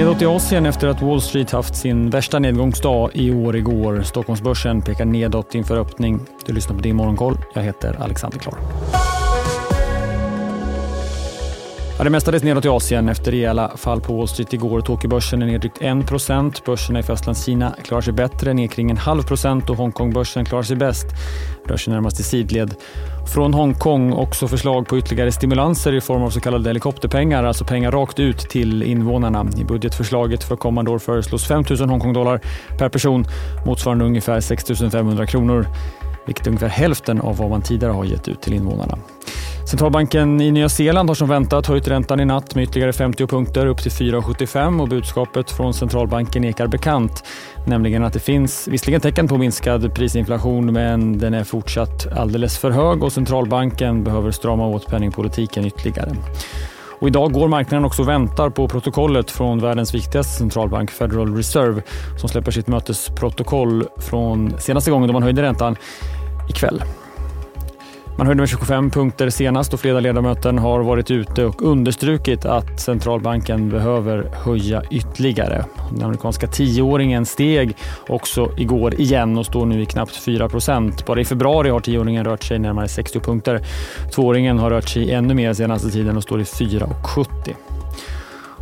Nedåt i Asien efter att Wall Street haft sin värsta nedgångsdag i år igår. Stockholmsbörsen pekar nedåt inför öppning. Du lyssnar på din morgonkoll. Jag heter Alexander Klar. Ja, det mestadels nedåt i Asien efter rejäla fall på Wall Street igår. Tokyobörsen är ner drygt 1 Börserna i Fastlandskina klarar sig bättre, ner kring en halv procent och Hongkongbörsen klarar sig bäst. Rör sig närmast i sidled. Från Hongkong också förslag på ytterligare stimulanser i form av så kallade helikopterpengar, alltså pengar rakt ut till invånarna. I budgetförslaget för kommande år föreslås 5 000 Hongkongdollar per person, motsvarande ungefär 6 500 kronor vilket är ungefär hälften av vad man tidigare har gett ut till invånarna. Centralbanken i Nya Zeeland har som väntat höjt räntan i natt med ytterligare 50 punkter upp till 4,75 och budskapet från centralbanken ekar bekant, nämligen att det finns visserligen tecken på minskad prisinflation men den är fortsatt alldeles för hög och centralbanken behöver strama åt penningpolitiken ytterligare. Och idag går marknaden också och väntar på protokollet från världens viktigaste centralbank Federal Reserve som släpper sitt mötesprotokoll från senaste gången då man höjde räntan ikväll. Man höjde med 25 punkter senast och flera ledamöter har varit ute och understrukit att centralbanken behöver höja ytterligare. Den amerikanska tioåringen steg också igår igen och står nu i knappt 4 procent. Bara i februari har tioåringen rört sig närmare 60 punkter. Tvååringen har rört sig ännu mer senaste tiden och står i 4,70.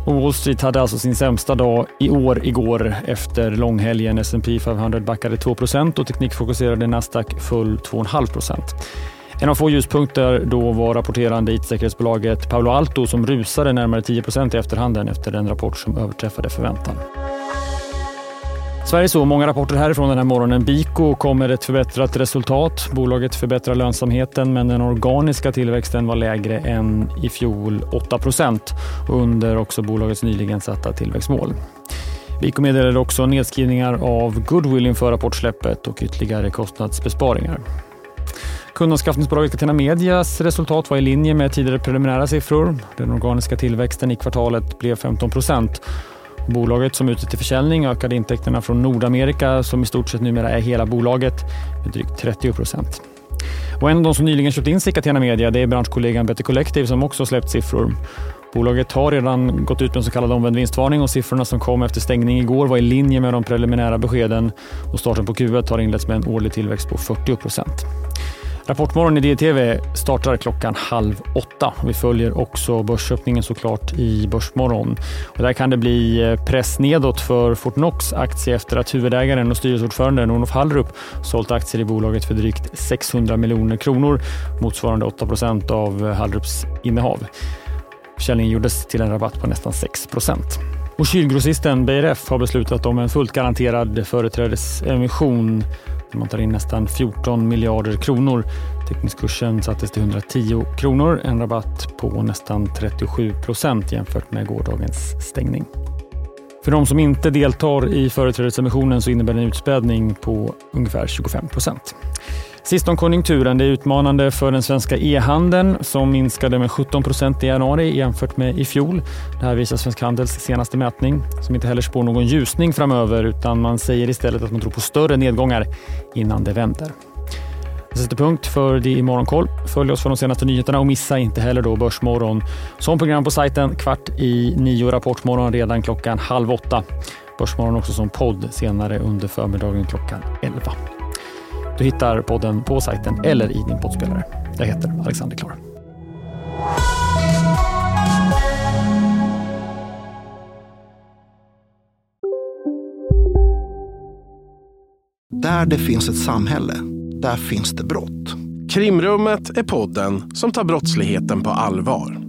Och Wall Street hade alltså sin sämsta dag i år igår efter långhelgen. S&P 500 backade 2% och teknikfokuserade Nasdaq full 2,5 en av få ljuspunkter då var rapporterande it-säkerhetsbolaget Paolo Alto som rusade närmare 10% i efterhanden efter den rapport som överträffade förväntan. Sverige så många rapporter härifrån den här morgonen. Biko kom med ett förbättrat resultat. Bolaget förbättrar lönsamheten men den organiska tillväxten var lägre än i fjol 8 och under också bolagets nyligen satta tillväxtmål. Biko meddelade också nedskrivningar av goodwill inför rapportsläppet och ytterligare kostnadsbesparingar. Kundanskaffningsbolaget Catena Medias resultat var i linje med tidigare preliminära siffror. Den organiska tillväxten i kvartalet blev 15 procent. Bolaget som ute till försäljning ökade intäkterna från Nordamerika som i stort sett numera är hela bolaget med drygt 30 procent. Och en av de som nyligen köpt in sig i Catena Media det är branschkollegan Better Collective som också släppt siffror. Bolaget har redan gått ut med en så kallad omvänd vinstvarning och siffrorna som kom efter stängning igår var i linje med de preliminära beskeden och starten på Q1 har inletts med en årlig tillväxt på 40 procent. Rapportmorgon i DTV startar klockan halv åtta. Vi följer också börsöppningen såklart i Börsmorgon. Och där kan det bli eh, press nedåt för Fortnox aktie efter att huvudägaren och styrelseordföranden Olof Hallrup sålt aktier i bolaget för drygt 600 miljoner kronor, motsvarande 8 procent av eh, Hallrups innehav. Försäljningen gjordes till en rabatt på nästan 6 procent. Och kylgrossisten BRF har beslutat om en fullt garanterad företrädesemission man tar in nästan 14 miljarder kronor. Teckningskursen sattes till 110 kronor, en rabatt på nästan 37 procent jämfört med gårdagens stängning. För de som inte deltar i företrädesemissionen så innebär det en utspädning på ungefär 25 procent. Sist om konjunkturen. Det är utmanande för den svenska e-handeln som minskade med 17 procent i januari jämfört med i fjol. Det här visar Svensk Handels senaste mätning som inte heller spår någon ljusning framöver utan man säger istället att man tror på större nedgångar innan det vänder. Det sätter punkt för det i Morgonkoll. Följ oss för de senaste nyheterna och missa inte heller då Börsmorgon som program på sajten kvart i nio, Rapportmorgon redan klockan halv åtta. Börsmorgon också som podd senare under förmiddagen klockan elva. Du hittar podden på sajten eller i din poddspelare. Jag heter Alexander Klar. Där det finns ett samhälle, där finns det brott. Krimrummet är podden som tar brottsligheten på allvar.